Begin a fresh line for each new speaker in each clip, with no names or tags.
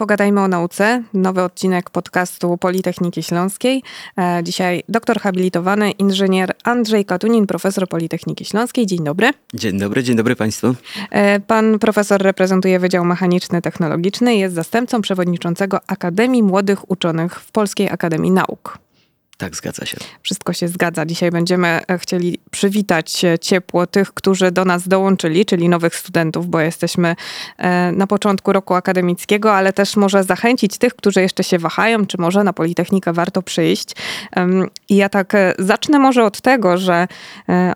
Pogadajmy o nauce. Nowy odcinek podcastu Politechniki Śląskiej. E, dzisiaj doktor habilitowany inżynier Andrzej Katunin, profesor Politechniki Śląskiej. Dzień dobry.
Dzień dobry, dzień dobry Państwu.
E, pan profesor reprezentuje Wydział Mechaniczny Technologiczny, jest zastępcą przewodniczącego Akademii Młodych Uczonych w Polskiej Akademii Nauk.
Tak, zgadza się.
Wszystko się zgadza. Dzisiaj będziemy e, chcieli przywitać e, ciepło tych, którzy do nas dołączyli, czyli nowych studentów, bo jesteśmy e, na początku roku akademickiego, ale też może zachęcić tych, którzy jeszcze się wahają, czy może na Politechnikę warto przyjść. I ja tak zacznę może od tego, że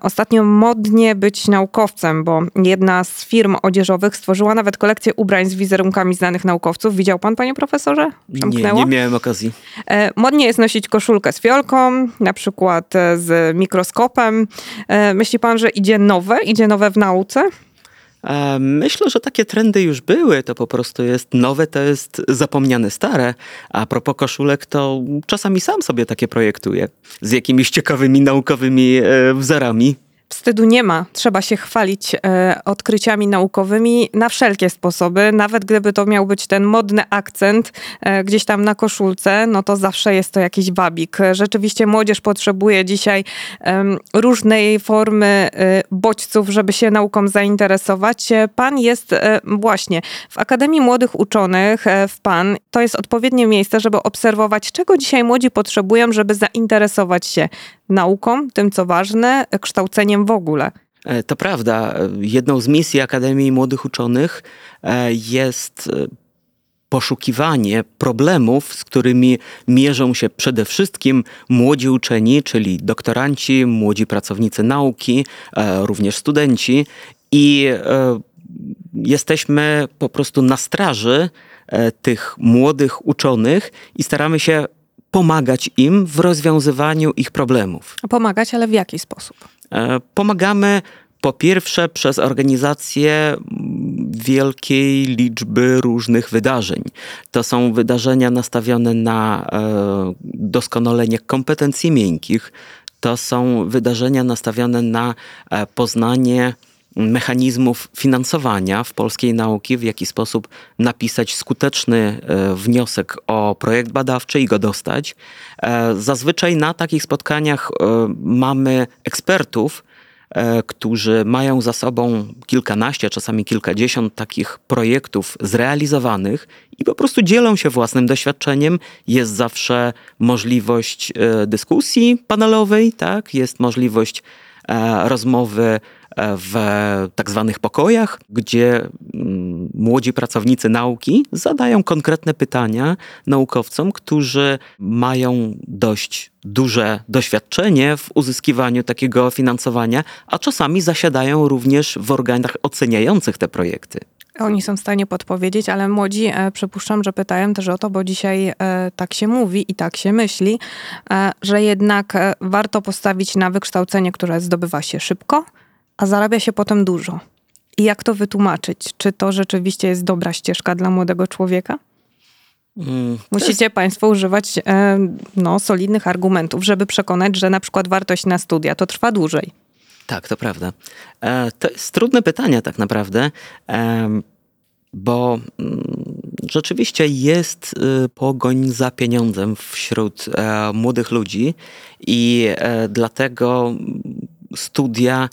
ostatnio modnie być naukowcem, bo jedna z firm odzieżowych stworzyła nawet kolekcję ubrań z wizerunkami znanych naukowców. Widział pan, panie profesorze?
Nie, nie miałem okazji.
Modnie jest nosić koszulkę z fiolką, na przykład e, z mikroskopem. E, myśli pan, że idzie nowe, idzie nowe w nauce?
E, myślę, że takie trendy już były. To po prostu jest nowe, to jest zapomniane stare. A propos koszulek, to czasami sam sobie takie projektuję z jakimiś ciekawymi naukowymi wzorami.
Wstydu nie ma. Trzeba się chwalić e, odkryciami naukowymi na wszelkie sposoby. Nawet gdyby to miał być ten modny akcent e, gdzieś tam na koszulce, no to zawsze jest to jakiś wabik. Rzeczywiście młodzież potrzebuje dzisiaj e, różnej formy e, bodźców, żeby się nauką zainteresować. Pan jest e, właśnie w Akademii Młodych Uczonych, e, w PAN. To jest odpowiednie miejsce, żeby obserwować, czego dzisiaj młodzi potrzebują, żeby zainteresować się nauką, tym co ważne, kształceniem w ogóle.
E, to prawda. Jedną z misji Akademii Młodych Uczonych e, jest e, poszukiwanie problemów, z którymi mierzą się przede wszystkim młodzi uczeni, czyli doktoranci, młodzi pracownicy nauki, również studenci. I jesteśmy po prostu na straży tych młodych uczonych i staramy się pomagać im w rozwiązywaniu ich problemów.
Pomagać, ale w jaki sposób?
E, pomagamy po pierwsze przez organizację wielkiej liczby różnych wydarzeń. To są wydarzenia nastawione na e, doskonalenie kompetencji miękkich. To są wydarzenia nastawione na e, poznanie mechanizmów finansowania w polskiej nauki, w jaki sposób napisać skuteczny e, wniosek o projekt badawczy i go dostać. E, zazwyczaj na takich spotkaniach e, mamy ekspertów, którzy mają za sobą kilkanaście, czasami kilkadziesiąt takich projektów zrealizowanych i po prostu dzielą się własnym doświadczeniem. Jest zawsze możliwość dyskusji panelowej, tak? jest możliwość rozmowy w tak zwanych pokojach, gdzie mm, młodzi pracownicy nauki zadają konkretne pytania naukowcom, którzy mają dość duże doświadczenie w uzyskiwaniu takiego finansowania, a czasami zasiadają również w organach oceniających te projekty.
Oni są w stanie podpowiedzieć, ale młodzi e, przypuszczam, że pytają też o to, bo dzisiaj e, tak się mówi i tak się myśli, e, że jednak e, warto postawić na wykształcenie, które zdobywa się szybko, a zarabia się potem dużo. I jak to wytłumaczyć? Czy to rzeczywiście jest dobra ścieżka dla młodego człowieka? Mm, Musicie jest... Państwo używać e, no, solidnych argumentów, żeby przekonać, że na przykład wartość na studia to trwa dłużej.
Tak, to prawda. E, to jest trudne pytanie tak naprawdę, e, bo mm, rzeczywiście jest y, pogoń za pieniądzem wśród e, młodych ludzi i e, dlatego studia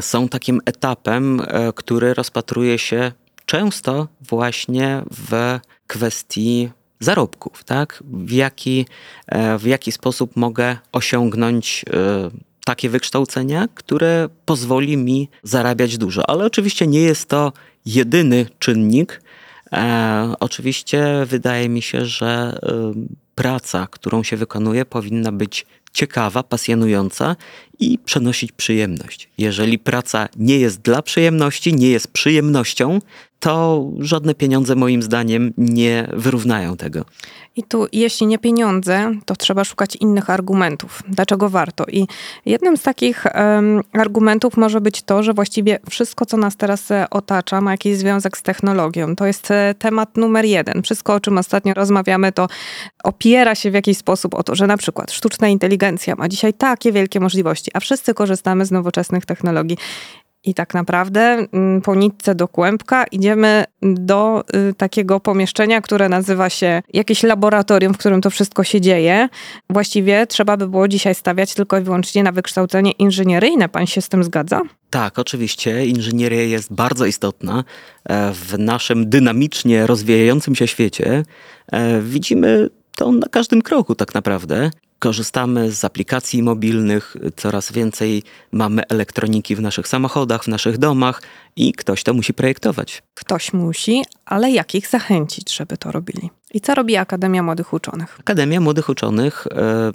są takim etapem, e, który rozpatruje się często właśnie w kwestii zarobków, tak? W jaki, e, w jaki sposób mogę osiągnąć e, takie wykształcenia, które pozwoli mi zarabiać dużo. Ale oczywiście nie jest to jedyny czynnik. Oczywiście wydaje mi się, że praca, którą się wykonuje, powinna być ciekawa, pasjonująca i przenosić przyjemność. Jeżeli praca nie jest dla przyjemności, nie jest przyjemnością, to żadne pieniądze moim zdaniem nie wyrównają tego.
I tu, jeśli nie pieniądze, to trzeba szukać innych argumentów. Dlaczego warto? I jednym z takich um, argumentów może być to, że właściwie wszystko, co nas teraz e, otacza, ma jakiś związek z technologią. To jest e, temat numer jeden. Wszystko, o czym ostatnio rozmawiamy, to opiera się w jakiś sposób o to, że na przykład sztuczna inteligencja ma dzisiaj takie wielkie możliwości, a wszyscy korzystamy z nowoczesnych technologii. I tak naprawdę mm, po nitce do kłębka idziemy do y, takiego pomieszczenia, które nazywa się jakieś laboratorium, w którym to wszystko się dzieje. Właściwie trzeba by było dzisiaj stawiać tylko i wyłącznie na wykształcenie inżynieryjne. Pan się z tym zgadza?
Tak, oczywiście. Inżynieria jest bardzo istotna e, w naszym dynamicznie rozwijającym się świecie. E, widzimy to na każdym kroku tak naprawdę. Korzystamy z aplikacji mobilnych, coraz więcej mamy elektroniki w naszych samochodach, w naszych domach i ktoś to musi projektować.
Ktoś musi, ale jak ich zachęcić, żeby to robili? I co robi Akademia Młodych Uczonych?
Akademia Młodych Uczonych, e,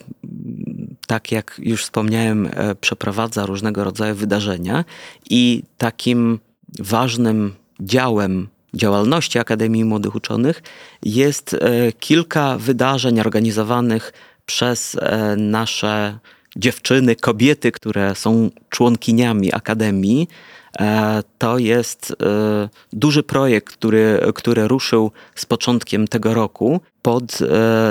tak jak już wspomniałem, e, przeprowadza różnego rodzaju wydarzenia i takim ważnym działem działalności Akademii Młodych Uczonych jest e, kilka wydarzeń organizowanych przez e, nasze dziewczyny, kobiety, które są członkiniami Akademii. E, to jest e, duży projekt, który, który ruszył z początkiem tego roku pod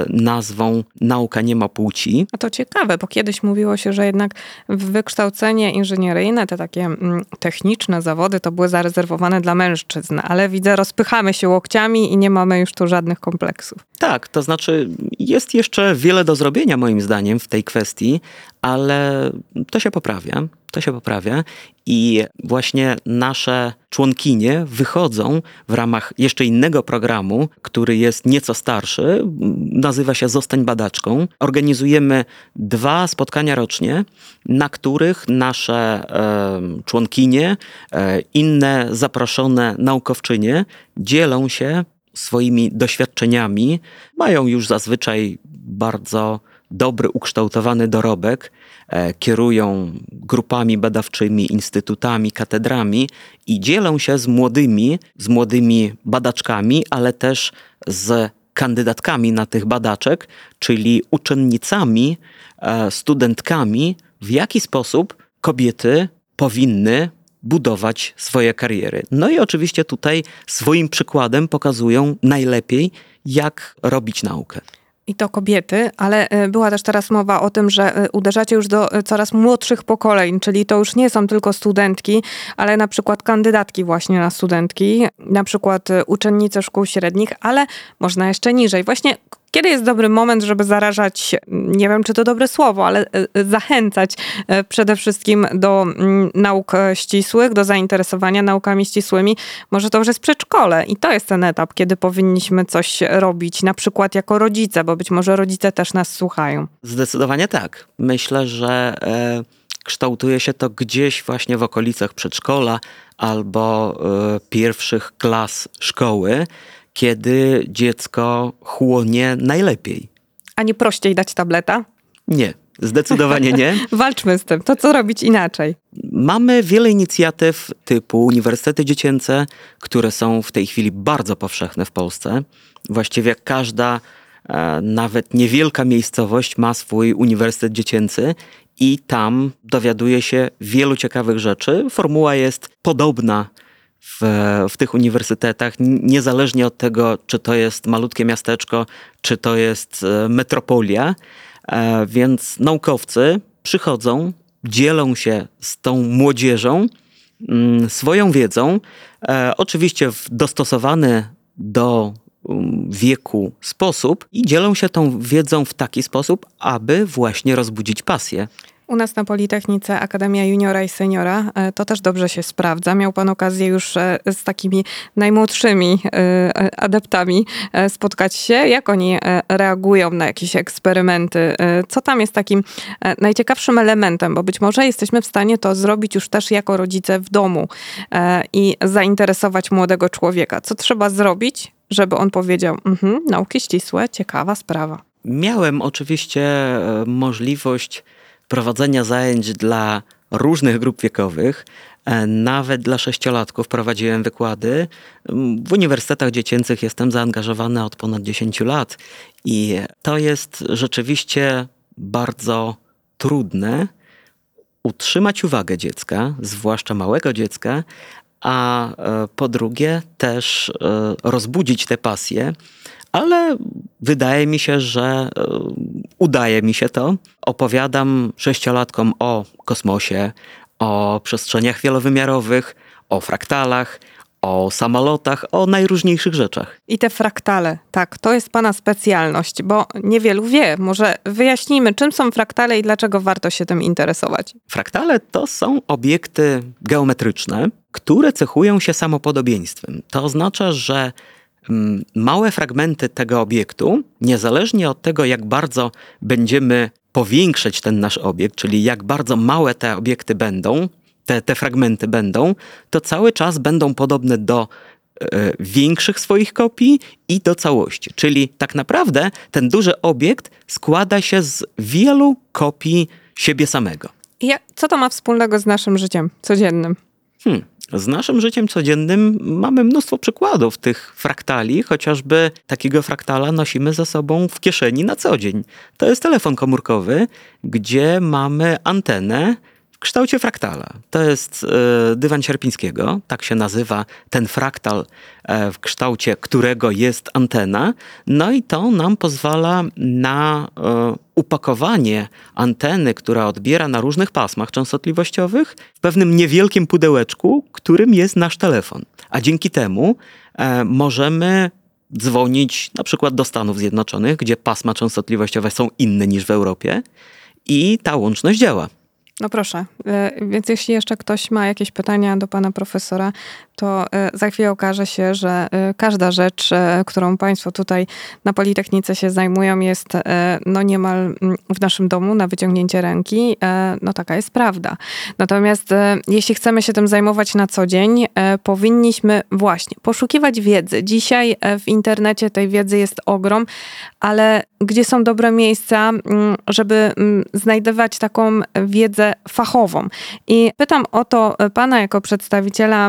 nazwą Nauka nie ma płci.
A to ciekawe, bo kiedyś mówiło się, że jednak wykształcenie inżynieryjne, te takie mm, techniczne zawody, to były zarezerwowane dla mężczyzn, ale widzę, rozpychamy się łokciami i nie mamy już tu żadnych kompleksów.
Tak, to znaczy jest jeszcze wiele do zrobienia moim zdaniem w tej kwestii, ale to się poprawia. To się poprawia i właśnie nasze członkinie wychodzą w ramach jeszcze innego programu, który jest nieco starszy, nazywa się Zostań Badaczką. Organizujemy dwa spotkania rocznie, na których nasze e, członkinie, e, inne zaproszone naukowczynie dzielą się swoimi doświadczeniami. Mają już zazwyczaj bardzo dobry, ukształtowany dorobek, e, kierują grupami badawczymi, instytutami, katedrami i dzielą się z młodymi, z młodymi badaczkami, ale też z kandydatkami na tych badaczek, czyli uczennicami, e, studentkami, w jaki sposób kobiety powinny budować swoje kariery. No i oczywiście tutaj swoim przykładem pokazują najlepiej, jak robić naukę.
I to kobiety, ale e, była też teraz mowa o tym, że e, uderzacie już do e, coraz młodszych pokoleń, czyli to już nie są tylko studentki, ale na przykład kandydatki właśnie na studentki, na przykład uczennice szkół średnich, ale można jeszcze niżej. Właśnie kiedy jest dobry moment, żeby zarażać, nie wiem czy to dobre słowo, ale e, e, zachęcać e, przede wszystkim do mm, nauk ścisłych, do zainteresowania naukami ścisłymi? Może to już jest przedszkole i to jest ten etap, kiedy powinniśmy coś robić, na przykład jako rodzice, bo być może rodzice też nas słuchają.
Zdecydowanie tak. Myślę, że kształtuje się to gdzieś właśnie w okolicach przedszkola albo pierwszych klas szkoły kiedy dziecko chłonie najlepiej.
A nie prościej dać tableta?
Nie, zdecydowanie nie.
Walczmy z tym. To co robić inaczej?
Mamy wiele inicjatyw typu uniwersytety dziecięce, które są w tej chwili bardzo powszechne w Polsce. Właściwie każda, e, nawet niewielka miejscowość ma swój uniwersytet dziecięcy i tam dowiaduje się wielu ciekawych rzeczy. Formuła jest podobna w, w tych uniwersytetach, niezależnie od tego, czy to jest malutkie miasteczko, czy to jest e, metropolia. E, więc naukowcy przychodzą, dzielą się z tą młodzieżą mm, swoją wiedzą, e, oczywiście w dostosowany do mm, wieku sposób i dzielą się tą wiedzą w taki sposób, aby właśnie rozbudzić pasję.
U nas na Politechnice Akademia Juniora i Seniora e, to też dobrze się sprawdza. Miał Pan okazję już e, z takimi najmłodszymi e, adeptami spotkać się. Jak oni reagują na jakieś eksperymenty? Co tam jest takim najciekawszym elementem? Bo być może jesteśmy w stanie to zrobić już też jako rodzice w domu i zainteresować młodego człowieka. Co trzeba zrobić, żeby on powiedział, mhm, nauki ścisłe, ciekawa sprawa.
Miałem oczywiście możliwość prowadzenia zajęć dla różnych grup wiekowych. E, nawet dla sześciolatków prowadziłem wykłady. W uniwersytetach dziecięcych jestem zaangażowany od ponad 10 lat i to jest rzeczywiście bardzo trudne utrzymać uwagę dziecka, zwłaszcza małego dziecka, a e, po drugie też e, rozbudzić tę pasję, ale wydaje mi się, że e, udaje mi się to. Opowiadam sześciolatkom o kosmosie, o przestrzeniach wielowymiarowych, o fraktalach, o samolotach, o najróżniejszych rzeczach.
I te fraktale, tak, to jest Pana specjalność, bo niewielu wie. Może wyjaśnijmy, czym są fraktale i dlaczego warto się tym interesować.
Fraktale to są obiekty geometryczne, które cechują się samopodobieństwem. To oznacza, że małe fragmenty tego obiektu, niezależnie od tego, jak bardzo będziemy powiększać ten nasz obiekt, czyli jak bardzo małe te obiekty będą, te, te fragmenty będą, to cały czas będą podobne do e, większych swoich kopii i do całości. Czyli tak naprawdę ten duży obiekt składa się z wielu kopii siebie samego.
I co to ma wspólnego z naszym życiem codziennym?
Hmm. Z naszym życiem codziennym mamy mnóstwo przykładów tych fraktali, chociażby takiego fraktala nosimy ze sobą w kieszeni na co dzień. To jest telefon komórkowy, gdzie mamy antenę, kształcie fraktala. To jest e, dywan Sierpińskiego, tak się nazywa ten fraktal, e, w kształcie którego jest antena. No i to nam pozwala na e, upakowanie anteny, która odbiera na różnych pasmach częstotliwościowych, w pewnym niewielkim pudełeczku, którym jest nasz telefon. A dzięki temu możemy dzwonić na przykład do Stanów Zjednoczonych, gdzie pasma częstotliwościowe są inne niż w Europie i ta łączność działa.
No proszę. E, więc jeśli jeszcze ktoś ma jakieś pytania do pana profesora, to e, za chwilę okaże się, że e, każda rzecz, którą państwo tutaj na Politechnice się zajmują, jest no niemal mm, w naszym domu na wyciągnięcie ręki. No taka jest prawda. Natomiast jeśli chcemy się tym zajmować na co dzień, powinniśmy właśnie poszukiwać wiedzy. Dzisiaj w internecie tej wiedzy jest ogrom, ale gdzie są dobre miejsca, mm, żeby mm, znajdować taką wiedzę fachową. I pytam o to pana jako przedstawiciela,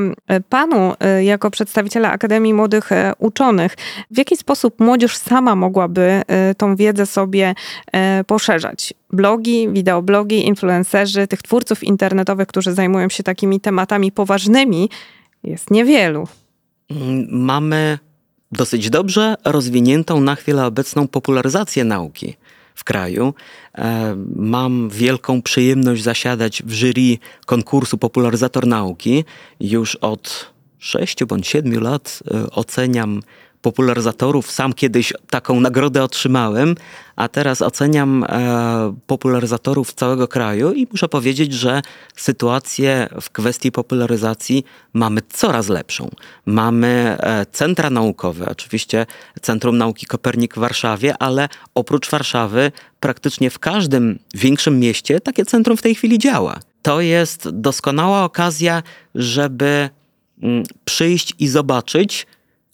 panu jako przedstawiciela Akademii Młodych Uczonych. W jaki sposób młodzież sama mogłaby tą wiedzę sobie poszerzać? blogi, wideoblogi, influencerzy, tych twórców internetowych, którzy zajmują się takimi tematami poważnymi, jest niewielu.
Mamy dosyć dobrze rozwiniętą na chwilę obecną popularyzację nauki w kraju. E, mam wielką przyjemność zasiadać w jury konkursu Popularyzator Nauki. Już od sześciu bądź siedmiu lat e, oceniam popularyzatorów. Sam kiedyś taką nagrodę otrzymałem, a teraz oceniam e, popularyzatorów całego kraju i muszę powiedzieć, że sytuację w kwestii popularyzacji mamy coraz lepszą. Mamy e, centra naukowe, oczywiście Centrum Nauki Kopernik w Warszawie, ale oprócz Warszawy praktycznie w każdym większym mieście takie centrum w tej chwili działa. To jest doskonała okazja, żeby mm, przyjść i zobaczyć,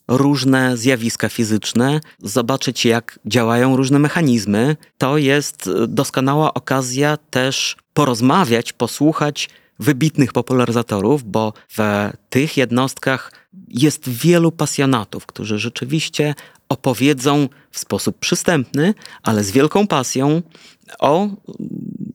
różne zjawiska fizyczne, zobaczyć jak działają różne mechanizmy. To jest doskonała okazja też porozmawiać, posłuchać wybitnych popularyzatorów, bo w tych jednostkach jest wielu pasjonatów, którzy rzeczywiście opowiedzą w sposób przystępny, ale z wielką pasją o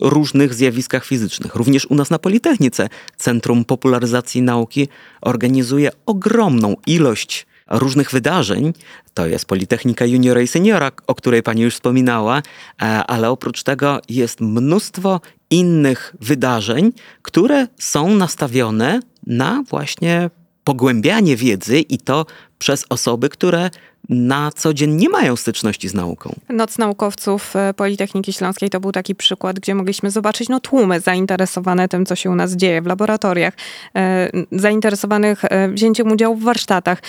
różnych zjawiskach fizycznych. Również u nas na Politechnice Centrum Popularyzacji Nauki organizuje ogromną ilość różnych wydarzeń. To jest Politechnika Juniora i Seniora, o której pani już wspominała, e, ale oprócz tego jest mnóstwo innych wydarzeń, które są nastawione na właśnie pogłębianie wiedzy i to przez osoby, które na co dzień nie mają styczności z nauką.
Noc naukowców e, Politechniki Śląskiej to był taki przykład, gdzie mogliśmy zobaczyć no, tłumy zainteresowane tym, co się u nas dzieje w laboratoriach, e, zainteresowanych e, wzięciem udziału w warsztatach,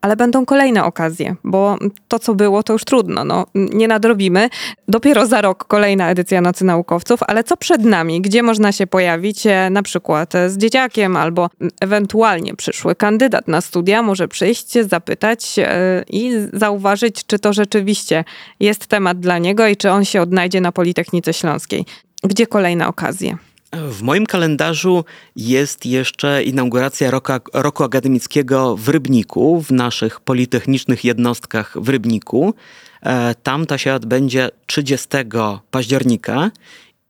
ale będą kolejne okazje, bo to, co było, to już trudno, no, nie nadrobimy. Dopiero za rok kolejna edycja Nocy Naukowców, ale co przed nami? Gdzie można się pojawić na przykład z dzieciakiem albo ewentualnie przyszły kandydat na studia może przyjść, zapytać e, zauważyć, czy to rzeczywiście jest temat dla niego i czy on się odnajdzie na Politechnice Śląskiej. Gdzie kolejne okazje?
W moim kalendarzu jest jeszcze inauguracja roku, roku akademickiego w Rybniku, w naszych politechnicznych jednostkach w Rybniku. E, tam to się odbędzie 30 października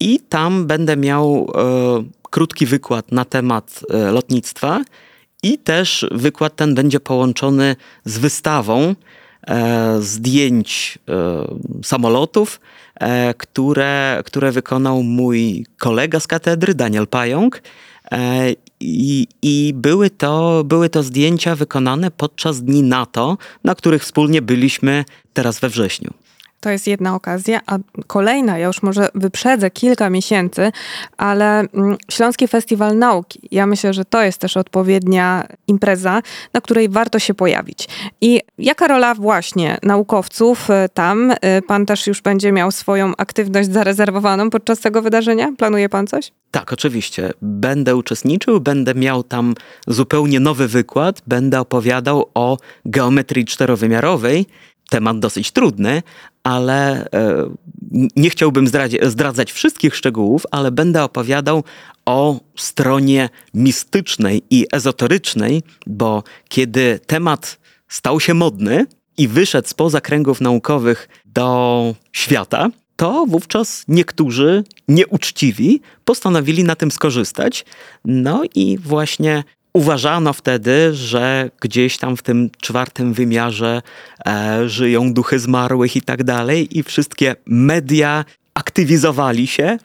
i tam będę miał e, krótki wykład na temat e, lotnictwa i też wykład ten będzie połączony z wystawą e, zdjęć e, samolotów, e, które, które wykonał mój kolega z katedry, Daniel Pająk. I, i były, to, były to zdjęcia wykonane podczas dni NATO, na których wspólnie byliśmy teraz we wrześniu.
To jest jedna okazja, a kolejna, ja już może wyprzedzę kilka miesięcy, ale mm, Śląski Festiwal Nauki. Ja myślę, że to jest też odpowiednia impreza, na której warto się pojawić. I jaka rola właśnie naukowców e, tam? E, pan też już będzie miał swoją aktywność zarezerwowaną podczas tego wydarzenia? Planuje pan coś?
Tak, oczywiście. Będę uczestniczył, będę miał tam zupełnie nowy wykład, będę opowiadał o geometrii czterowymiarowej temat dosyć trudny, ale e, nie chciałbym zdradzać wszystkich szczegółów, ale będę opowiadał o stronie mistycznej i ezoterycznej, bo kiedy temat stał się modny i wyszedł spoza kręgów naukowych do świata, to wówczas niektórzy nieuczciwi postanowili na tym skorzystać. No i właśnie Uważano wtedy, że gdzieś tam w tym czwartym wymiarze e, żyją duchy zmarłych i tak dalej, i wszystkie media aktywizowali się,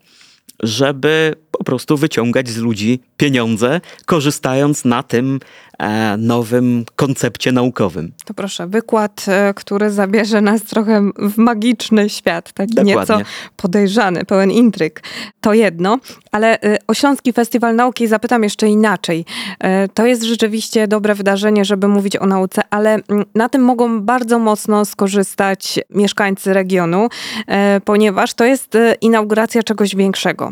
żeby po prostu wyciągać z ludzi pieniądze, korzystając na tym e, nowym koncepcie naukowym.
To proszę, wykład, e, który zabierze nas trochę w magiczny świat, taki Dokładnie. nieco podejrzany, pełen intryg. To jedno, ale e, o Śląski Festiwal Nauki zapytam jeszcze inaczej. To jest rzeczywiście dobre wydarzenie, żeby mówić o nauce, ale na tym mogą bardzo mocno skorzystać mieszkańcy regionu, ponieważ to jest inauguracja czegoś większego.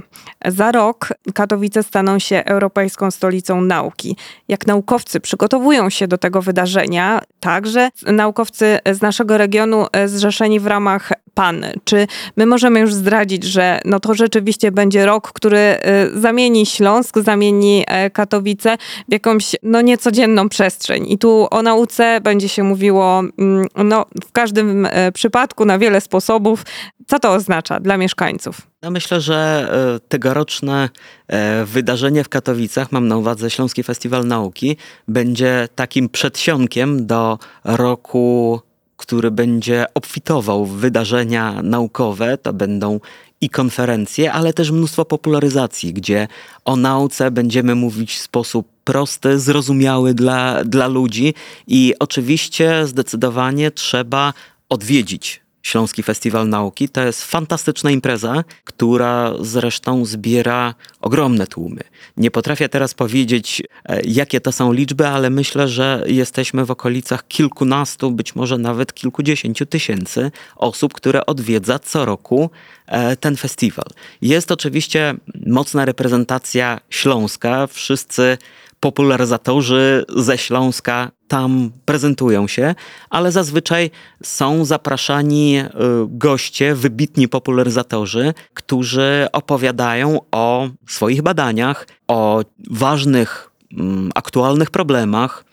Za rok Katowice staną się europejską stolicą nauki. Jak naukowcy przygotowują się do tego wydarzenia, także naukowcy z naszego regionu e, zrzeszeni w ramach PAN. Czy my możemy już zdradzić, że no to rzeczywiście będzie rok, który e, zamieni Śląsk, zamieni e, Katowice w jakąś no niecodzienną przestrzeń. I tu o nauce będzie się mówiło mm, no, w każdym przypadku na wiele sposobów. Co to oznacza dla mieszkańców?
Ja myślę, że tegoroczne wydarzenie w Katowicach, mam na uwadze Śląski Festiwal Nauki, będzie takim przedsionkiem do roku który będzie obfitował w wydarzenia naukowe. To będą i konferencje, ale też mnóstwo popularyzacji, gdzie o nauce będziemy mówić w sposób prosty, zrozumiały dla, dla ludzi i oczywiście zdecydowanie trzeba odwiedzić Śląski Festiwal Nauki. To jest fantastyczna impreza, która zresztą zbiera ogromne tłumy. Nie potrafię teraz powiedzieć, e, jakie to są liczby, ale myślę, że jesteśmy w okolicach kilkunastu, być może nawet kilkudziesięciu tysięcy osób, które odwiedza co roku e, ten festiwal. Jest oczywiście mocna reprezentacja śląska. Wszyscy popularyzatorzy ze Śląska tam prezentują się, ale zazwyczaj są zapraszani y, goście, wybitni popularyzatorzy, którzy opowiadają o swoich badaniach, o ważnych, mm, aktualnych problemach,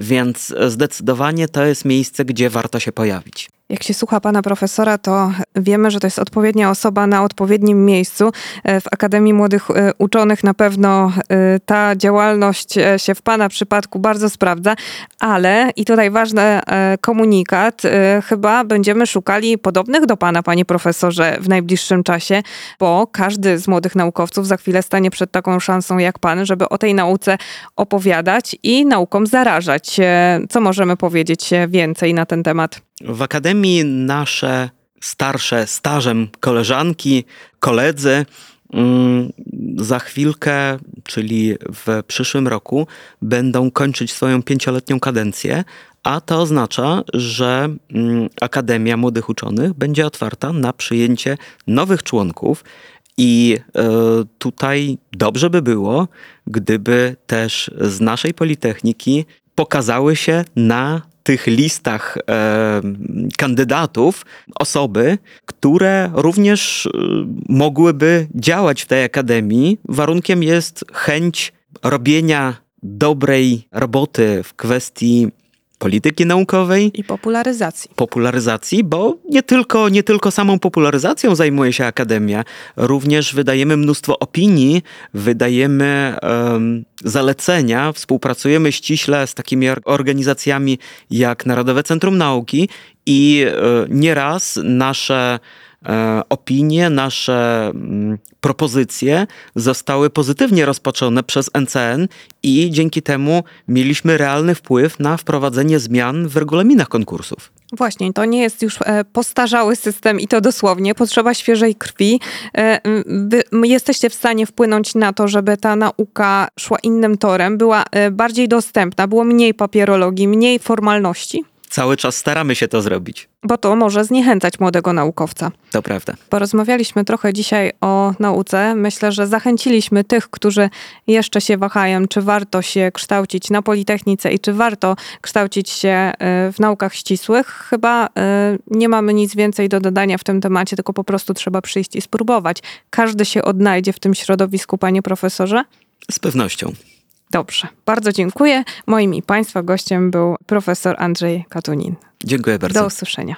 więc zdecydowanie to jest miejsce, gdzie warto się pojawić.
Jak się słucha pana profesora, to wiemy, że to jest odpowiednia osoba na odpowiednim miejscu. E, w Akademii Młodych e, Uczonych na pewno e, ta działalność się w pana przypadku bardzo sprawdza, ale i tutaj ważny komunikat, chyba będziemy szukali podobnych do pana, panie profesorze, w najbliższym czasie, bo każdy z młodych naukowców za chwilę stanie przed taką szansą jak pan, żeby o tej nauce opowiadać i nauką zarażać. Co możemy powiedzieć więcej na ten temat?
W akademii nasze starsze, stażem koleżanki, koledzy mm, za chwilkę, czyli w przyszłym roku, będą kończyć swoją pięcioletnią kadencję, a to oznacza, że mm, Akademia Młodych Uczonych będzie otwarta na przyjęcie nowych członków. I e, tutaj dobrze by było, gdyby też z naszej Politechniki pokazały się na tych listach e, kandydatów osoby, które również e, mogłyby działać w tej akademii. Warunkiem jest chęć robienia dobrej roboty w kwestii polityki naukowej
i popularyzacji.
Popularyzacji, bo nie tylko, nie tylko samą popularyzacją zajmuje się Akademia, również wydajemy mnóstwo opinii, wydajemy um, zalecenia, współpracujemy ściśle z takimi organizacjami jak Narodowe Centrum Nauki i um, nieraz nasze opinie, nasze mm, propozycje zostały pozytywnie rozpatrzone przez NCN i dzięki temu mieliśmy realny wpływ na wprowadzenie zmian w regulaminach konkursów.
Właśnie, to nie jest już e, postarzały system i to dosłownie, potrzeba świeżej krwi. E, wy jesteście w stanie wpłynąć na to, żeby ta nauka szła innym torem, była e, bardziej dostępna, było mniej papierologii, mniej formalności?
Cały czas staramy się to zrobić.
Bo to może zniechęcać młodego naukowca.
To prawda.
Porozmawialiśmy trochę dzisiaj o nauce. Myślę, że zachęciliśmy tych, którzy jeszcze się wahają, czy warto się kształcić na Politechnice i czy warto kształcić się y, w naukach ścisłych. Chyba y, nie mamy nic więcej do dodania w tym temacie, tylko po prostu trzeba przyjść i spróbować. Każdy się odnajdzie w tym środowisku, panie profesorze?
Z pewnością.
Dobrze, bardzo dziękuję. Moim i Państwa gościem był profesor Andrzej Katunin.
Dziękuję bardzo.
Do usłyszenia.